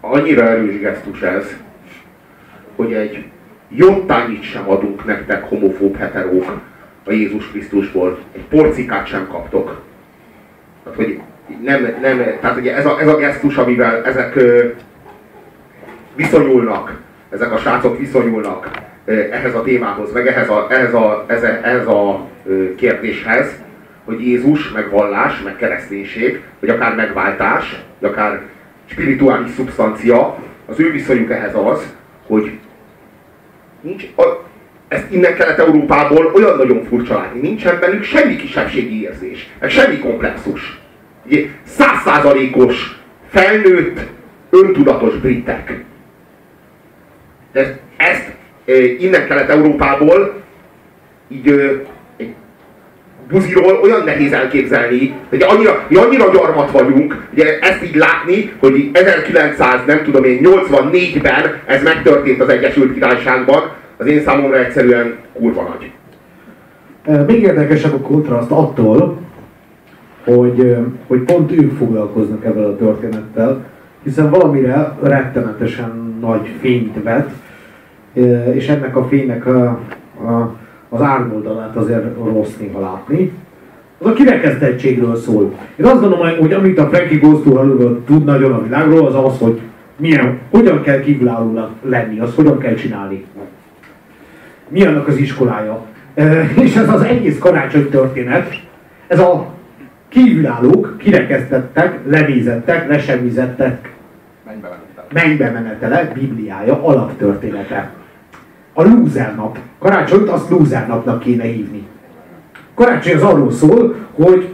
annyira erős gesztus ez, hogy egy jottányit sem adunk nektek homofób heterók a Jézus Krisztusból. Egy porcikát sem kaptok. Tehát, hogy nem, nem, tehát ugye ez a, ez a gesztus, amivel ezek ö, viszonyulnak, ezek a srácok viszonyulnak ö, ehhez a témához, meg ehhez a, ehhez a, ehhez a, ehhez a ö, kérdéshez, hogy Jézus, meg vallás, meg kereszténység, vagy akár megváltás, vagy akár spirituális szubstancia, az ő viszonyuk ehhez az, hogy nincs, a, ezt innen Kelet-Európából olyan nagyon furcsa látni, nincsen bennük semmi kisebbségi érzés, meg semmi komplexus. Százszázalékos, felnőtt, öntudatos britek. De ezt e, innen Kelet-Európából így buziról olyan nehéz elképzelni, hogy annyira, mi annyira gyarmat vagyunk, ugye ezt így látni, hogy 1900, nem tudom én, 84-ben ez megtörtént az Egyesült Királyságban, az én számomra egyszerűen kurva nagy. Még érdekesebb a kontraszt attól, hogy, hogy pont ők foglalkoznak ebben a történettel, hiszen valamire rettenetesen nagy fényt vet, és ennek a fénynek a, a az árnyoldalát azért rossz néha látni. Az a kirekesztettségről szól. Én azt gondolom, hogy amit a Frankie Ghost tud nagyon a világról, az az, hogy milyen, hogyan kell kívülállónak lenni, azt hogyan kell csinálni. Mi annak az iskolája. E, és ez az egész karácsony történet, ez a kívülállók, kirekesztettek, lenézettek, lesemmizettek, mennybe menetele, bibliája, alaptörténete a loser nap. Karácsonyt azt loser napnak kéne hívni. Karácsony az arról szól, hogy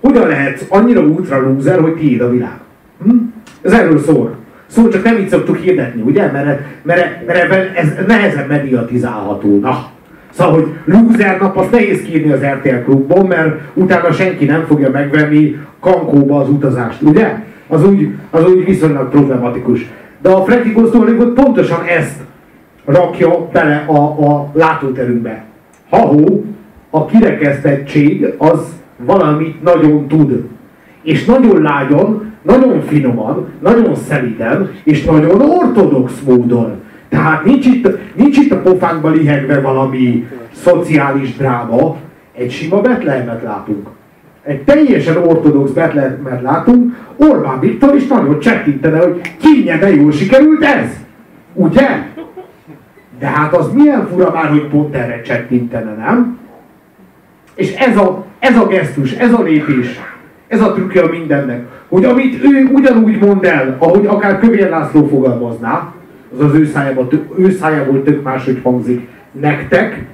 hogyan lehet annyira útra loser, hogy tiéd a világ. Hm? Ez erről szól. Szóval csak nem így szoktuk hirdetni, ugye? Mert, mert, mert ez nehezen mediatizálható. Na. Szóval, hogy loser nap, azt nehéz kírni az RTL klubban, mert utána senki nem fogja megvenni kankóba az utazást, ugye? Az úgy, az úgy viszonylag problematikus. De a Frankie Goes pontosan ezt rakja bele a, a látóterünkbe. Ha-hó, a kirekesztettség az valamit nagyon tud. És nagyon lágyon, nagyon finoman, nagyon szeliden, és nagyon ortodox módon. Tehát nincs itt, nincs itt a pofánkba lihegve valami szociális dráma, egy sima Betlehemet látunk. Egy teljesen ortodox Betlehemet látunk, Orbán Viktor is nagyon csettintene, hogy kínye, de jól sikerült ez. Ugye? De hát az milyen fura már, hogy pont erre csettintene, nem? És ez a, ez a gesztus, ez a lépés, ez a trükkje mindennek, hogy amit ő ugyanúgy mond el, ahogy akár Kövér László fogalmazná, az az ő szájából, ő szájából tök máshogy hangzik nektek,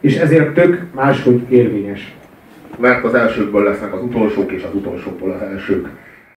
és ezért tök máshogy érvényes. Mert az elsőkből lesznek az utolsók, és az utolsókból az elsők.